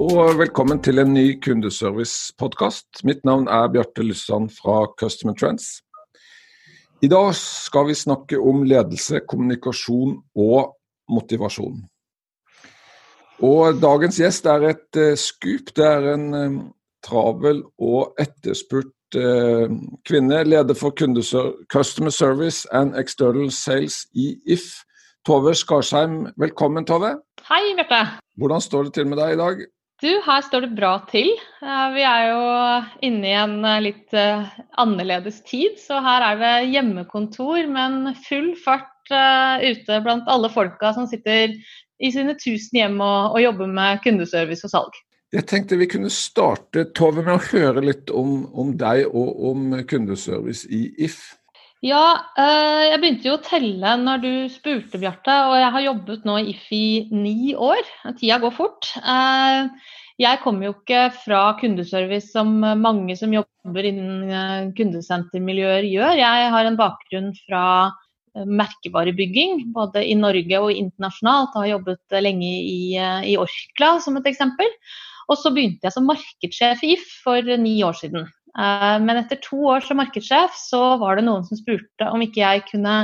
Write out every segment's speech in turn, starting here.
og velkommen til en ny kundeservice-podkast. Mitt navn er Bjarte Lyssand fra Customer Trends. I dag skal vi snakke om ledelse, kommunikasjon og motivasjon. Og dagens gjest er et uh, skup. Det er en um, travel og etterspurt uh, kvinne. Leder for Customer Service and External Sales i If. Tove Skarsheim, velkommen Tove. Hei, Bjarte. Hvordan står det til med deg i dag? Du, her står det bra til. Vi er jo inne i en eh, litt eh, annerledes tid, så her er det hjemmekontor, men full fart eh, ute blant alle folka som sitter i sine tusen hjem og, og jobber med kundeservice og salg. Jeg tenkte vi kunne starte Tove, med å høre litt om, om deg og om kundeservice i If. Ja, eh, jeg begynte jo å telle når du spurte, Bjarte. Og jeg har jobbet nå i If i ni år. Tida går fort. Eh, jeg kommer jo ikke fra kundeservice som mange som jobber innen eh, kundesentermiljøer gjør. Jeg har en bakgrunn fra merkevarebygging, både i Norge og internasjonalt. Jeg har jobbet lenge i, i Orkla, som et eksempel. Og så begynte jeg som markedssjef i If for ni år siden. Eh, men etter to år som markedssjef så var det noen som spurte om ikke jeg kunne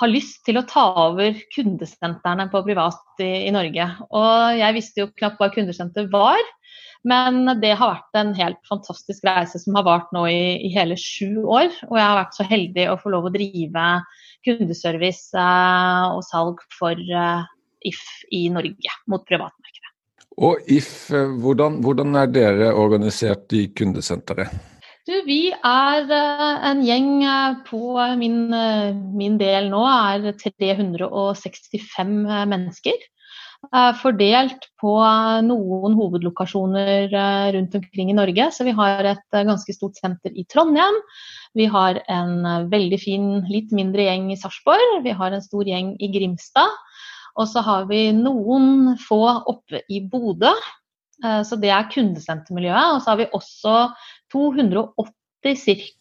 ha lyst til å ta over kundesentrene på privat i, i Norge. Og jeg visste jo knapt hva kundesenter var, men det har vært en helt fantastisk reise som har vart nå i, i hele sju år. Og jeg har vært så heldig å få lov å drive kundeservice eh, og salg for eh, If i Norge mot privatmarkedet. Og If, hvordan, hvordan er dere organisert i kundesenteret? Du, vi er eh, en gjeng eh, på min, eh, min, del nå er 365 mennesker. Fordelt på noen hovedlokasjoner rundt omkring i Norge. Så vi har et ganske stort senter i Trondheim. Vi har en veldig fin, litt mindre gjeng i Sarpsborg. Vi har en stor gjeng i Grimstad. Og så har vi noen få oppe i Bodø. Så det er kundesentermiljøet. Og så har vi også 280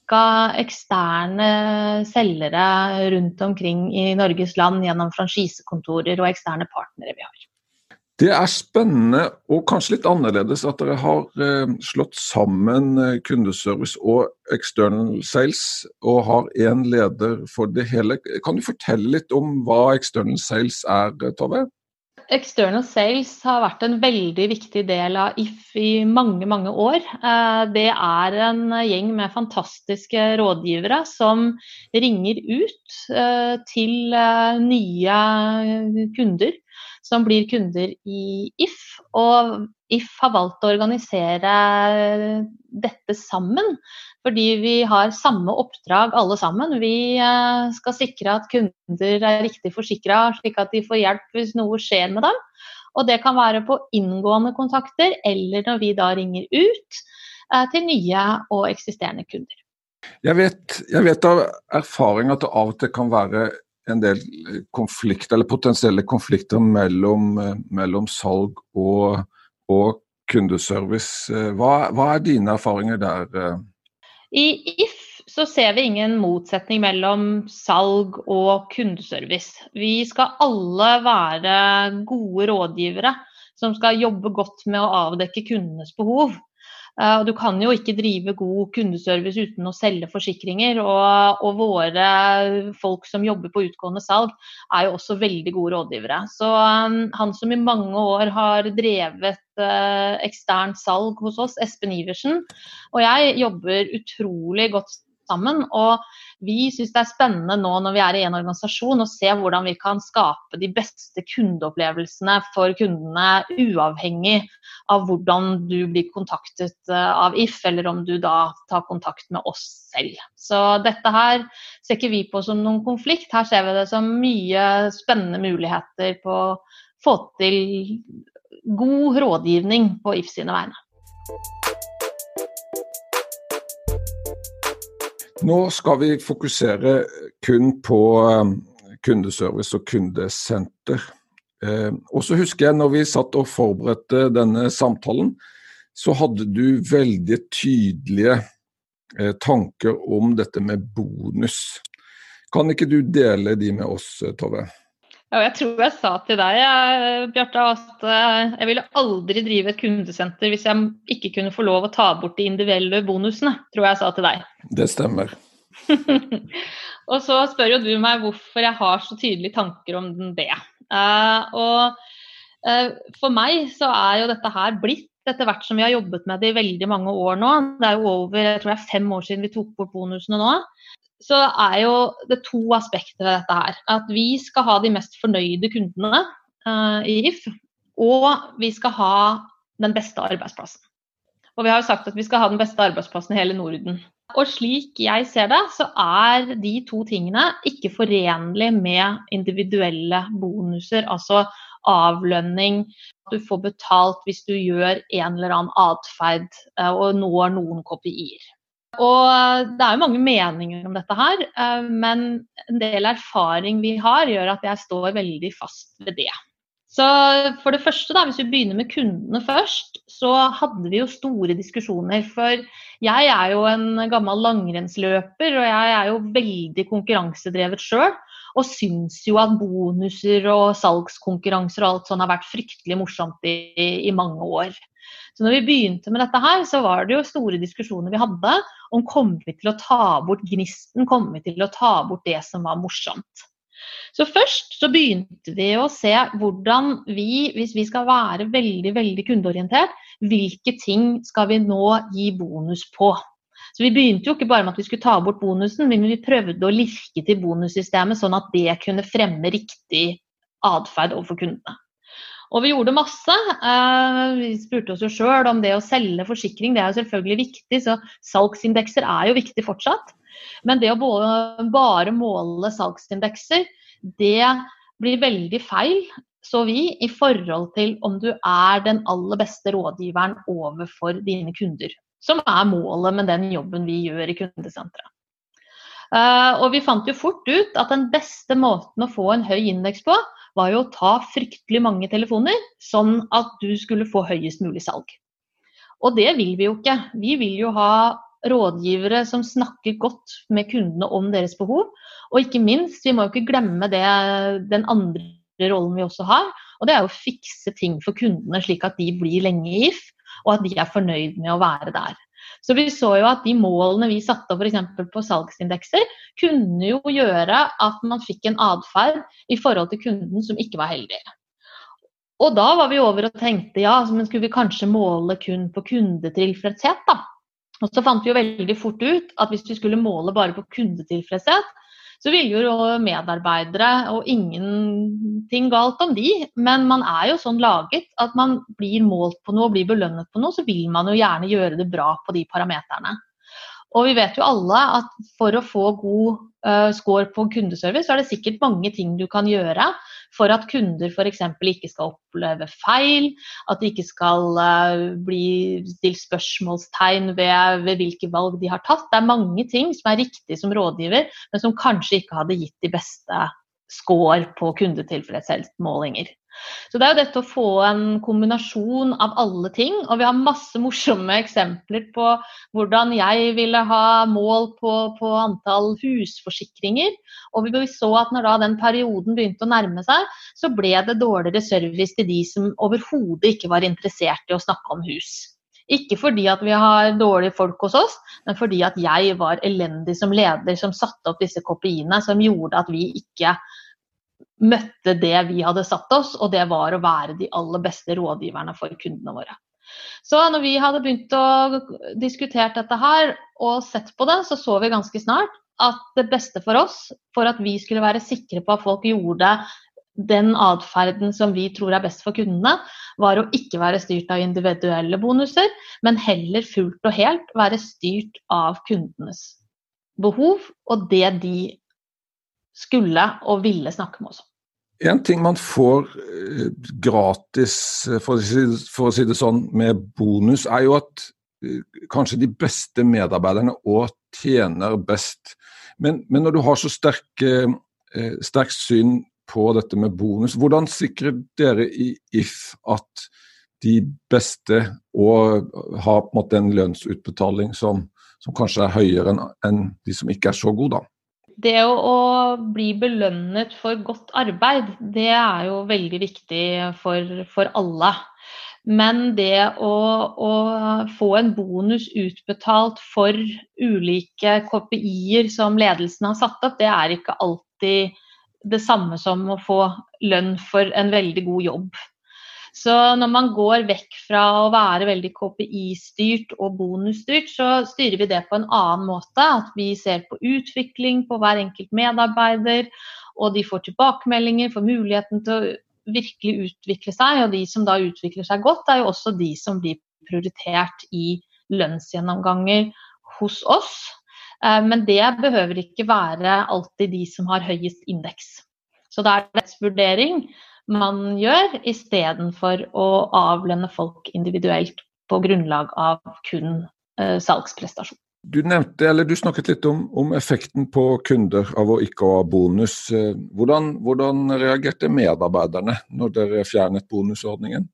ca. eksterne selgere rundt omkring i Norges land gjennom franchisekontorer og eksterne partnere vi har. Det er spennende og kanskje litt annerledes at dere har eh, slått sammen eh, kundeservice og external sales og har én leder for det hele. Kan du fortelle litt om hva external sales er, Tove? External sales har vært en veldig viktig del av If i mange, mange år. Eh, det er en gjeng med fantastiske rådgivere som ringer ut eh, til eh, nye kunder som blir kunder i If. Og If har valgt å organisere dette sammen, fordi vi har samme oppdrag alle sammen. Vi eh, skal sikre at kunder er riktig forsikra, slik at de får hjelp hvis noe skjer med dem. Og det kan være på inngående kontakter, eller når vi da ringer ut eh, til nye og eksisterende kunder. Jeg vet, jeg vet av erfaring at det av og til kan være en del konflikter, eller potensielle konflikter mellom, eh, mellom salg og, og kundeservice. Hva, hva, er dine erfaringer der? I If så ser vi ingen motsetning mellom salg og kundeservice. Vi skal alle være gode rådgivere som skal jobbe godt med å avdekke kundenes behov. Uh, du kan jo ikke drive god kundeservice uten å selge forsikringer. Og, og, våre folk som jobber på utgående salg, er jo også veldig gode rådgivere. Så um, han som i mange år har drevet uh, eksternt salg hos oss, Espen Iversen, og jeg jobber utrolig godt sammen. Og vi syns det er spennende nå når vi er i en organisasjon å se hvordan vi kan skape de beste kundeopplevelsene for kundene, uavhengig av hvordan du blir kontaktet eh, av If, eller om du da tar kontakt med oss selv. Så dette her ser ikke vi på som noen konflikt, her ser vi det som mye spennende muligheter på å få til god rådgivning på If sine vegne. Nå skal vi fokusere kun på eh, kundeservice og kundesenter. Eh, og så husker jeg når vi satt og forberedte denne samtalen, så hadde du veldig tydelige eh, tanker om dette med bonus. Kan ikke du dele de med oss, Tove? Ja, jeg tror jeg sa til deg Bjarte, at eh, jeg ville aldri drive et kundesenter hvis jeg ikke kunne få lov å ta bort de individuelle bonusene, tror jeg jeg sa til deg. Det stemmer. og så spør jo du meg hvorfor jeg har så tydelige tanker om det. Uh, og for meg så er jo dette her blitt etter hvert som vi har jobbet med det i veldig mange år nå. Det er jo over jeg tror det er fem år siden vi tok bort bonusene nå så er jo det to aspekter ved dette her. At vi skal ha de mest fornøyde kundene uh, i If, og vi skal ha den beste arbeidsplassen. Og vi har jo sagt at vi skal ha den beste arbeidsplassen i hele Norden. Og slik jeg ser det, så er de to tingene ikke forenlig med individuelle bonuser, altså avlønning. at Du får betalt hvis du gjør en eller annen atferd uh, og når noen kopier. Og det er jo mange meninger om dette her, eh, men en del erfaring vi har, gjør at jeg står veldig fast ved det. Så for det første, da, hvis vi begynner med kundene først, så hadde vi jo store diskusjoner. For jeg er jo en gammel langrennsløper, og jeg er jo veldig konkurransedrevet sjøl. Og syns jo at bonuser og salgskonkurranser og alt sånt har vært fryktelig morsomt i, i mange år. Så når vi begynte med dette her, så var det jo store diskusjoner vi hadde om kommer vi til å ta bort gnisten, kommer vi til å ta bort det som var morsomt. Så først så begynte vi å se hvordan vi, hvis vi skal være veldig veldig kundeorientert, hvilke ting skal vi nå gi bonus på. Så Vi begynte jo ikke bare med at vi skulle ta bort bonusen, men vi prøvde å lirke til bonussystemet sånn at det kunne fremme riktig atferd overfor kundene. Og vi gjorde masse. Eh, vi spurte oss jo sjøl om det å selge forsikring, det er jo selvfølgelig viktig, så salgsindekser er jo viktig fortsatt. Men det å bare måle salgsindekser, det blir veldig feil, så vi, i forhold til om du er den aller beste rådgiveren overfor dine kunder. Som er målet med den jobben vi gjør i kundesenteret. Uh, og vi fant jo fort ut at den beste måten å få en høy indeks på, var jo å ta fryktelig mange telefoner, sånn at du skulle få høyest mulig salg. Og det vil vi jo ikke. Vi vil jo ha rådgivere som snakker godt med kundene om deres behov. Og ikke minst, vi må jo ikke glemme det, den andre rollen vi også har. Og det er å fikse ting for kundene, slik at de blir lenge i IF, og at de er fornøyd med å være der. Så vi så jo at de målene vi satte opp f.eks. på salgsindekser, kunne jo gjøre at man fikk en atferd i forhold til kunden som ikke var heldig. Og da var vi over og tenkte ja, men skulle vi kanskje måle kun på kundetilfredshet, da. Og så fant vi jo veldig fort ut at hvis vi skulle måle bare på kundetilfredshet, så ville jo medarbeidere, og ingenting galt om de, men man er jo sånn laget at man blir målt på noe og blir belønnet på noe, så vil man jo gjerne gjøre det bra på de parameterne. Og vi vet jo alle at for å få god uh, score på kundeservice, så er det sikkert mange ting du kan gjøre for at kunder f.eks. ikke skal oppleve feil, at det ikke skal uh, bli stilt spørsmålstegn ved, ved, hvilke valg de har tatt. Det er mange ting som er riktig som rådgiver, men som kanskje ikke hadde gitt de beste score på kundetilfredshetsmålinger. Så det er jo dette å få en kombinasjon av alle ting. Og vi har masse morsomme eksempler på hvordan jeg ville ha mål på, på antall husforsikringer. Og vi så at når da den perioden begynte å nærme seg, så ble det dårligere service til de som overhodet ikke var interessert i å snakke om hus. Ikke fordi at vi har dårlige folk hos oss, men fordi at jeg var elendig som leder som satte opp disse kopiene som gjorde at vi ikke møtte det vi hadde satt oss, og det var å være de aller beste rådgiverne for kundene våre. Så når vi hadde begynt å diskutere dette her og sett på det, så så vi ganske snart at det beste for oss, for at vi skulle være sikre på at folk gjorde den atferden som vi tror er best for kundene, var å ikke være styrt av individuelle bonuser, men heller fullt og helt være styrt av kundenes behov og det de skulle og ville snakke med oss om. En ting man får eh, gratis, for å, si, for å, si, det sånn, med bonus, er jo at kanskje de beste medarbeiderne òg tjener best. Men, men når du har så sterkt sterk syn på dette med bonus, hvordan sikrer dere i If at de beste og har på en måte en lønnsutbetaling som, som kanskje er høyere enn en de som ikke er så gode, da? Det å, bli belønnet for godt arbeid, det er jo veldig viktig for, for alle. Men det å, å, få en bonus utbetalt for ulike KPI-er som ledelsen har satt opp, det er ikke alltid det samme som å få lønn for en veldig god jobb. Så når man går vekk fra å være veldig KPI-styrt og bonusstyrt, så styrer vi det på en annen måte. At vi ser på utvikling på hver enkelt medarbeider, og de får tilbakemeldinger, får muligheten til å virkelig utvikle seg. Og de som da utvikler seg godt, er jo også de som blir prioritert i lønnsgjennomganger hos oss. Eh, men det behøver ikke være alltid de som har høyest indeks. Så da er det en vurdering man gjør, istedenfor å avlønne folk individuelt på grunnlag av kun uh, salgsprestasjon. Du nevnte, du snakket litt om, om, effekten på kunder av å ikke ha bonus. Eh, hvordan, hvordan reagerte medarbeiderne når dere fjernet bonusordningen?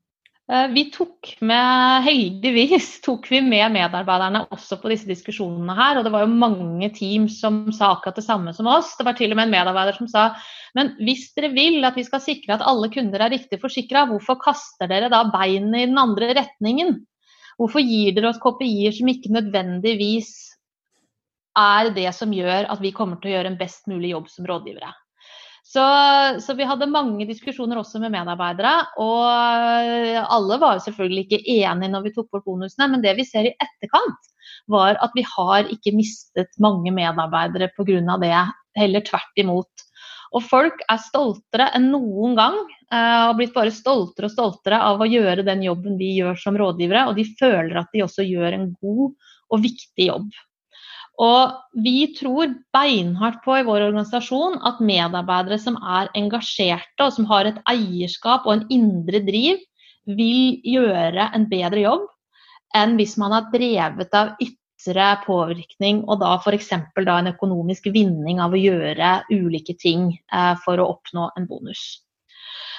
Eh, vi tok med, heldigvis tok vi med medarbeiderne også på disse diskusjonene her. Og det var jo mange team som sa akkurat det samme som oss. Det var til og med en medarbeider som sa men hvis dere vil at vi skal sikre at alle kunder er riktig forsikra, hvorfor kaster dere da beinet i den andre retningen? Hvorfor gir dere oss KPI-er som ikke nødvendigvis er det som gjør at vi kommer til å gjøre en best mulig jobb som rådgivere? Så, så, vi hadde mange diskusjoner også med medarbeidere. Og alle var selvfølgelig ikke enige når vi tok bort bonusene, men det vi ser i etterkant, var at vi har ikke mistet mange medarbeidere pga. det, heller tvert imot. Og folk er stoltere enn noen gang. Og har blitt bare stoltere og stoltere av å gjøre den jobben vi gjør som rådgivere. Og de føler at de også gjør en god og viktig jobb. Og vi tror beinhardt på i vår organisasjon at medarbeidere som er engasjerte og som har et eierskap og en indre driv, vil gjøre en bedre jobb enn hvis man har drevet av ytre påvirkning og da f.eks. en økonomisk vinning av å gjøre ulike ting eh, for å oppnå en bonus.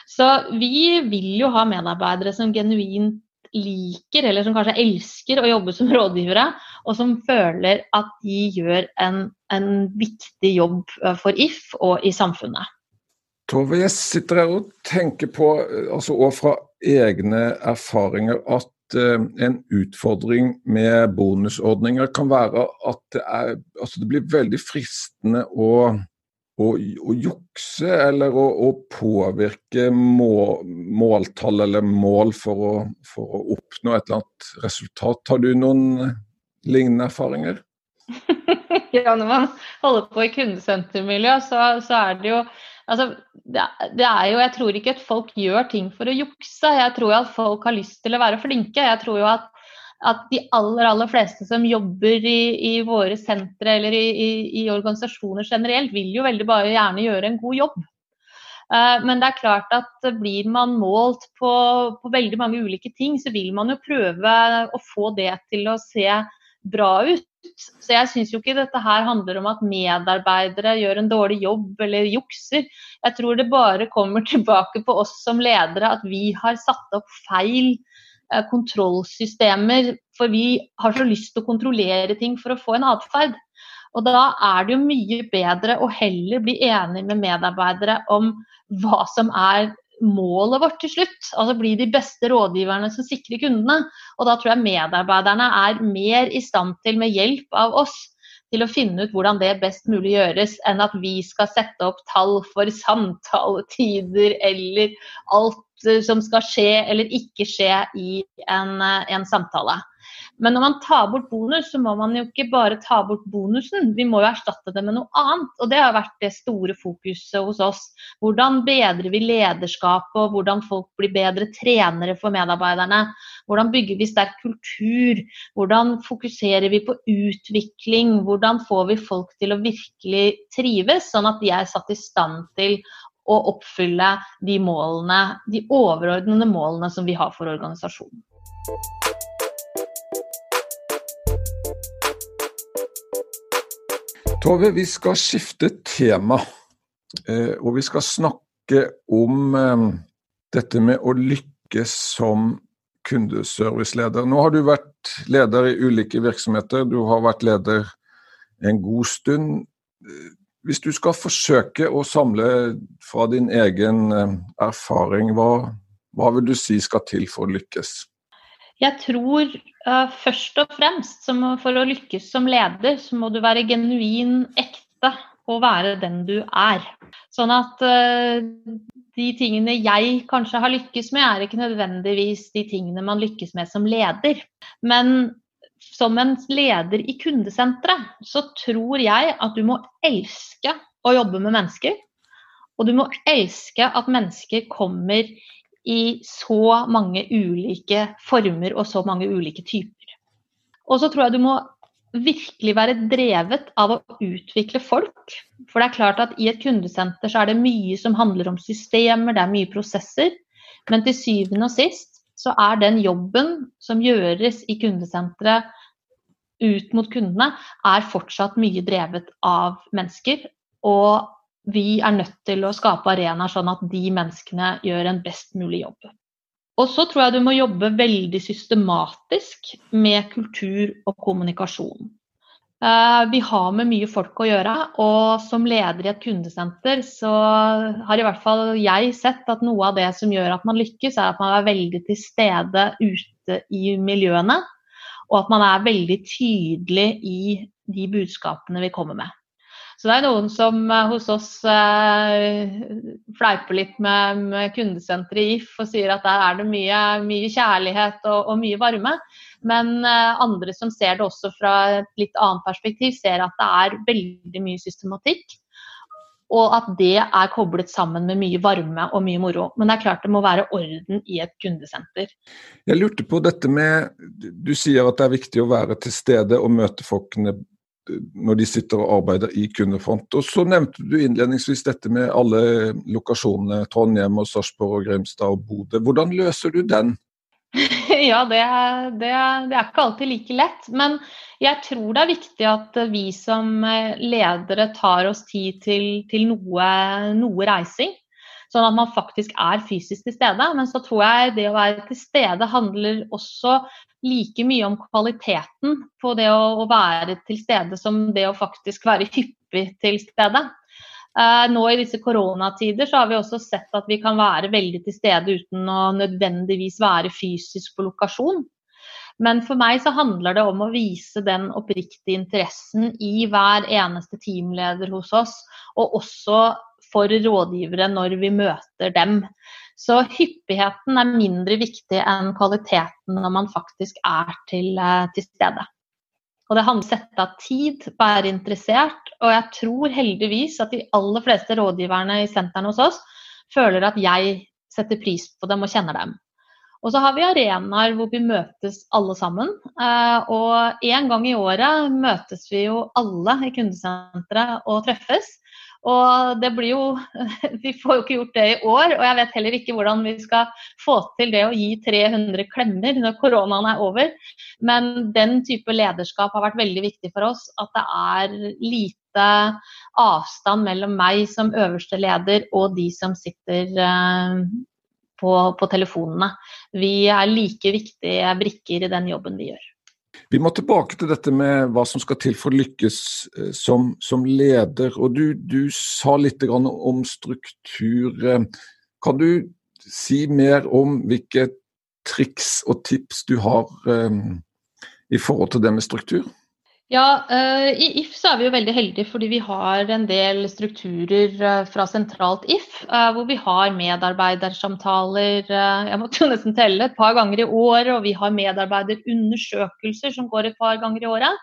Så vi vil jo ha medarbeidere som genuint liker, eller som kanskje elsker å jobbe som rådgivere, og som føler at de gjør en, en viktig jobb eh, for If og i samfunnet. Tove, jeg sitter her og tenker på, eh, altså og fra egne erfaringer, at uh, en utfordring med bonusordninger kan være at det, er, altså det blir veldig fristende å å, å jukse eller å, å påvirke må, måltall eller mål for å, for å, oppnå et eller annet resultat. Har du noen lignende erfaringer? ja, når man holder på i kundesentermiljø, så, så er det jo Altså, det, er jo, Jeg tror ikke at folk gjør ting for å jukse. Jeg tror at folk har lyst til å være flinke. Jeg tror jo at at de aller, aller fleste som jobber i, i våre sentre eller i, i, i, organisasjoner generelt, vil jo veldig bare gjerne gjøre en god jobb. Uh, men det er klart at blir man målt på, på, veldig mange ulike ting, så vil man jo prøve å få det til å se bra ut. Så jeg syns jo ikke dette her handler om at medarbeidere gjør en dårlig jobb eller jukser. Jeg tror det bare kommer tilbake på oss som ledere at vi har satt opp feil Eh, kontrollsystemer, for vi har så lyst til å kontrollere ting for å få en atferd. Og da er det jo mye bedre å heller bli enig med medarbeidere om hva som er målet vårt til slutt. Altså bli de beste rådgiverne som sikrer kundene. Og da tror jeg medarbeiderne er mer i stand til, med hjelp av oss, til å finne ut hvordan det best mulig gjøres, enn at vi skal sette opp tall for samtaletider eller alt Eh, som skal skje eller ikke skje i en, eh, en, samtale. Men når man tar bort bonus, så må man jo ikke bare ta bort bonusen, vi må jo erstatte det med noe annet. Og det har vært det store fokuset hos oss. Hvordan bedrer vi lederskapet, og hvordan folk blir bedre trenere for medarbeiderne? Hvordan bygger vi sterk kultur? Hvordan fokuserer vi på utvikling? Hvordan får vi folk til å virkelig trives, sånn at de er satt i stand til å oppfylle de målene, de overordnede målene som vi har for organisasjonen. Tove, vi skal skifte tema, eh, og vi skal snakke om eh, dette med å lykkes som kundeserviceleder. Nå har du vært leder i ulike virksomheter, du har vært leder en god stund. Hvis du skal forsøke å samle fra din egen eh, erfaring, hva, hva vil du si skal til for å lykkes? Jeg tror uh, først og fremst for å lykkes som leder, så må du være genuin ekte og være den du er. Sånn at uh, de tingene jeg kanskje har lykkes med, er ikke nødvendigvis de tingene man lykkes med som leder. Men som en leder i kundesenteret, så tror jeg at du må elske å jobbe med mennesker. Og du må elske at mennesker kommer i så mange ulike former og så mange ulike typer. Og så tror jeg du må virkelig være drevet av å utvikle folk. For det er klart at i et kundesenter så er det mye som handler om systemer, det er mye prosesser. Men til syvende og sist så er den jobben som gjøres i kundesenteret ut mot kundene, er fortsatt mye drevet av mennesker. Og vi er nødt til å skape arenaer sånn at de menneskene gjør en best mulig jobb. Og så tror jeg du må jobbe veldig systematisk med kultur og kommunikasjon. Eh, vi har med mye folk å gjøre, og som leder i et kundesenter så har i hvert fall jeg sett at noe av det som gjør at man lykkes, er at man er veldig til stede ute i miljøene. Og at man er veldig tydelig i de budskapene vi kommer med. Så det er noen som eh, hos oss eh, fleiper litt med, med kundesenteret i If og sier at der er det mye, mye kjærlighet og, og, mye varme. Men eh, andre som ser det også fra et litt annet perspektiv, ser at det er veldig mye systematikk. Og at det er koblet sammen med mye varme og mye moro. Men det er klart det må være orden i et kundesenter. Jeg lurte på dette med Du sier at det er viktig å være til stede og møte folkene når de sitter og arbeider i kundefront. Og Så nevnte du innledningsvis dette med alle lokasjonene, Trondheim, og Sarpsborg, og Grimstad og Bodø. Hvordan løser du den? Ja, det, det, det, er ikke alltid like lett. Men jeg tror det er viktig at vi som ledere tar oss tid til, til noe, noe reising. Sånn at man faktisk er fysisk til stede. Men så tror jeg det å være til stede handler også like mye om kvaliteten på det å, å være til stede som det å faktisk være hyppig til stede. Uh, nå i disse koronatider så har vi også sett at vi kan være veldig til stede uten å nødvendigvis være fysisk på lokasjon. Men for meg så handler det om å vise den oppriktige interessen i hver eneste teamleder hos oss, og også for rådgivere når vi møter dem. Så hyppigheten er mindre viktig enn kvaliteten når man faktisk er til, eh, til stede. Og det handler om å sette av tid, være interessert. Og jeg tror heldigvis at de aller fleste rådgiverne i sentrene hos oss føler at jeg setter pris på dem og kjenner dem. Og så har vi arenaer hvor vi møtes alle sammen. Eh, og en gang i året møtes vi jo alle i kundesenteret og treffes. Og det blir jo Vi får jo ikke gjort det i år, og jeg vet heller ikke hvordan vi skal få til det å gi 300 klemmer når koronaen er over. Men den type lederskap har vært veldig viktig for oss. At det er lite avstand mellom meg som øverste leder og de som sitter eh, på, på telefonene. Vi er like viktige brikker i den jobben vi gjør. Vi må tilbake til dette med hva som skal til for å lykkes eh, som, som leder. og du, du, sa litt om struktur. Kan du si mer om hvilke triks og tips du har um, i forhold til det med struktur? Ja, uh, I If så er vi jo veldig heldige fordi vi har en del strukturer uh, fra sentralt If. Uh, hvor vi har medarbeidersamtaler jeg måtte jo nesten telle, et par ganger i året. Og vi har medarbeiderundersøkelser som går et par ganger i året.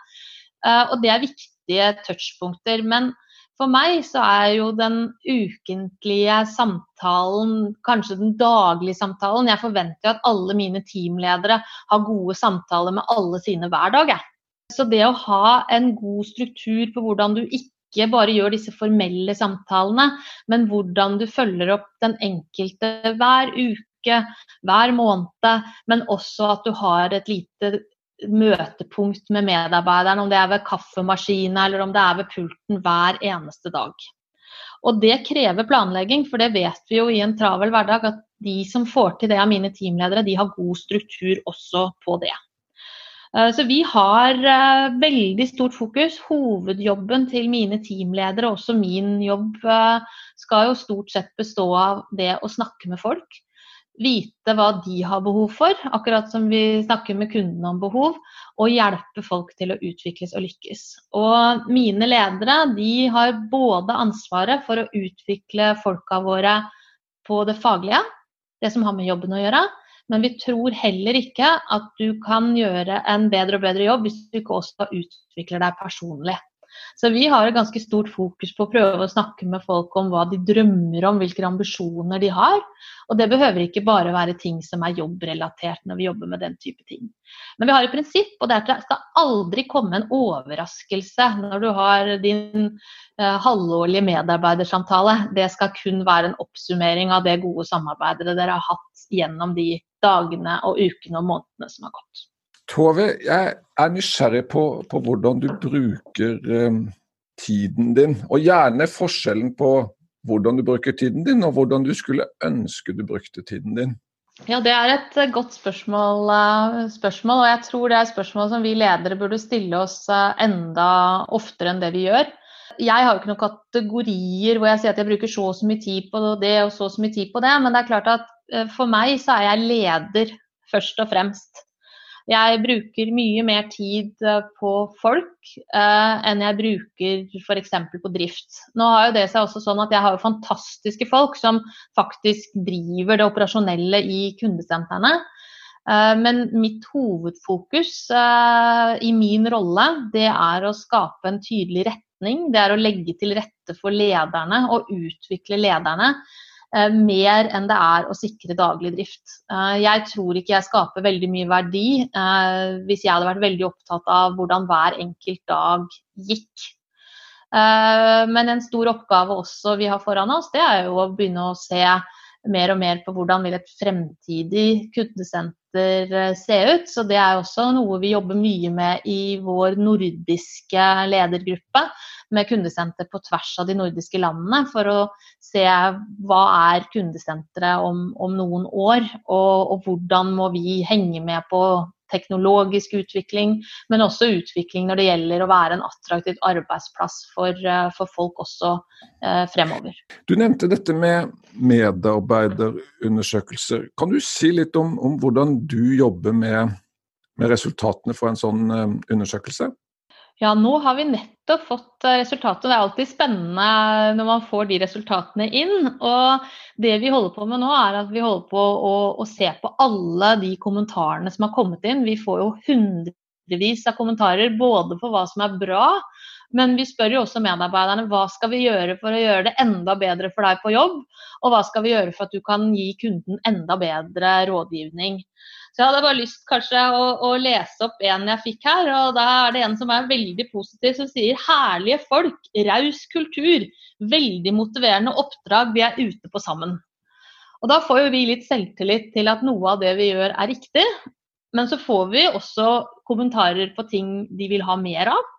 og det er viktige touchpunkter. Men for meg så er jo den ukentlige samtalen, kanskje den daglige samtalen Jeg forventer jo at alle mine teamledere har gode samtaler med alle sine hver dag. Jeg. Så det å ha en god struktur på hvordan du ikke bare gjør disse formelle samtalene, men hvordan du følger opp den enkelte hver uke, hver måned, men også at du har et lite møtepunkt med medarbeideren, om det er ved kaffemaskina eller om det er ved pulten hver eneste dag. Og det krever planlegging, for det vet vi jo i en travel hverdag at de som får til det av mine teamledere, de har god struktur også på det. Eh, så vi har eh, veldig stort fokus. Hovedjobben til mine teamledere, også min jobb, eh, skal jo stort sett bestå av det å snakke med folk vite hva de har behov for, akkurat som vi snakker med kundene om behov, og hjelpe folk til å utvikles og lykkes. Og mine ledere de har både ansvaret for å utvikle folka våre på det faglige, det som har med jobben å gjøre, men vi tror heller ikke at du kan gjøre en bedre og bedre jobb hvis du ikke også utvikler deg personlig. Så vi har et ganske stort fokus på å prøve å snakke med folk om hva de drømmer om, hvilke ambisjoner de har. Og det behøver ikke bare være ting som er jobbrelatert når vi jobber med den type ting. Men vi har et prinsipp, og det er at det skal aldri komme en overraskelse når du har din eh, halvårlige medarbeidersamtale. Det skal kun være en oppsummering av det gode samarbeidet dere har hatt gjennom de dagene og ukene og månedene som har gått. Tove, jeg er nysgjerrig på, på hvordan du bruker um, tiden din, og gjerne forskjellen på hvordan du bruker tiden din, og hvordan du skulle ønske du brukte tiden din. Ja, Det er et eh, godt spørsmål, uh, spørsmål, og jeg tror det er spørsmål som vi ledere burde stille oss uh, enda oftere enn det vi gjør. Jeg har jo ikke noen kategorier hvor jeg sier at jeg bruker så og så mye tid på det og så og så mye tid på det, men det er klart at for meg så er jeg leder først og fremst. Jeg bruker mye mer tid eh, på folk eh, enn jeg bruker f.eks. på drift. Nå har jo det seg også sånn at Jeg har fantastiske folk som faktisk driver det operasjonelle i kundesentrene. Eh, men mitt hovedfokus eh, i min rolle, det er å skape en tydelig retning. Det er å legge til rette for lederne og utvikle lederne mer enn det er å sikre daglig drift. Eh, jeg tror ikke jeg skaper veldig mye verdi eh, hvis jeg hadde vært veldig opptatt av hvordan hver enkelt dag gikk. Men en stor oppgave også vi har foran oss, det er jo å begynne å se mer og mer på hvordan vil et fremtidig kundesenter se ut. Så det er også noe vi jobber mye med i vår nordiske ledergruppe med kundesenter på tvers av de nordiske landene for å se hva er kundesenteret om, om noen år, og, og, hvordan må vi henge med på teknologisk utvikling, men også utvikling når det gjelder å være en attraktiv arbeidsplass for, eh, for folk også eh, fremover. Du nevnte dette med medarbeiderundersøkelser. Kan du si litt om, om hvordan du jobber med, med resultatene for en sånn eh, undersøkelse? Ja, nå har vi nettopp fått eh, resultatet. Det er alltid spennende når man får de resultatene inn. Og det vi holder på med nå, er at vi holder på å, å se på alle de kommentarene som har kommet inn. Vi får jo hundrevis av kommentarer både på hva som er bra, men vi spør jo også medarbeiderne hva skal vi gjøre for å gjøre det enda bedre for deg på jobb, og hva skal vi gjøre for at du kan gi kunden enda bedre rådgivning. Så jeg hadde bare lyst kanskje å, å, lese opp en jeg fikk her. og Da er det en som er veldig positiv, som sier herlige folk, raus kultur, veldig motiverende oppdrag, vi er ute på sammen. Og Da får jo vi litt selvtillit til at noe av det vi gjør er riktig. Men så får vi også kommentarer på ting de vil ha mer av.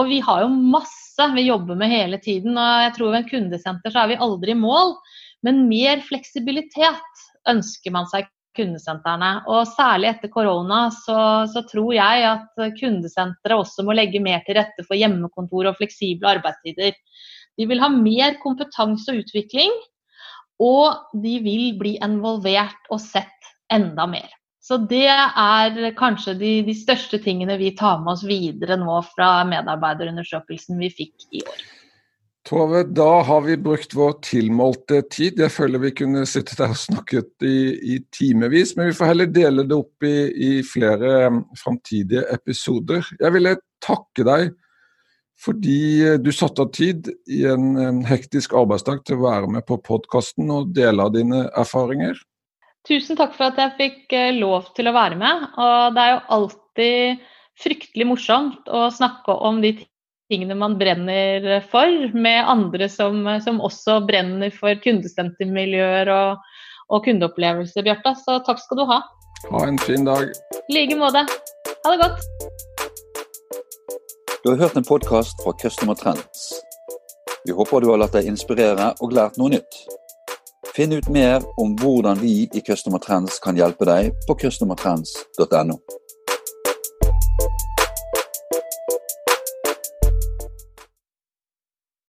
Og vi har jo masse vi jobber med hele tiden. og jeg tror Ved en kundesenter så er vi aldri i mål. Men mer fleksibilitet ønsker man seg kundesentrene. Og særlig etter korona så, så, tror jeg at kundesenteret også må legge mer til rette for hjemmekontor og fleksible arbeidstider. De vil ha mer kompetanse og utvikling, og de vil bli involvert og sett enda mer. Så det er kanskje de, de største tingene vi tar med oss videre nå fra medarbeiderundersøkelsen vi fikk i år. Tove, da har vi brukt vår tilmålte tid. Jeg føler vi kunne sittet der og snakket i, i timevis, men vi får heller dele det opp i, i flere um, framtidige episoder. Jeg ville takke deg fordi uh, du satte av tid i en hektisk arbeidsdag til å være med på podkasten og dele av dine erfaringer. Tusen takk for at jeg fikk uh, lov til å være med. Og det er jo alltid fryktelig morsomt å snakke om de tingene man brenner for, med andre som, som også brenner for kundesentermiljøer og, og kundeopplevelser, Bjarte. Så takk skal du ha. Ha en fin dag. I like måte. Ha det godt. Du har hørt en podkast fra Customer Trends. Vi håper du har latt deg inspirere og lært noe nytt. Finn ut mer om hvordan vi i Customer Trends kan hjelpe deg på customertrends.no.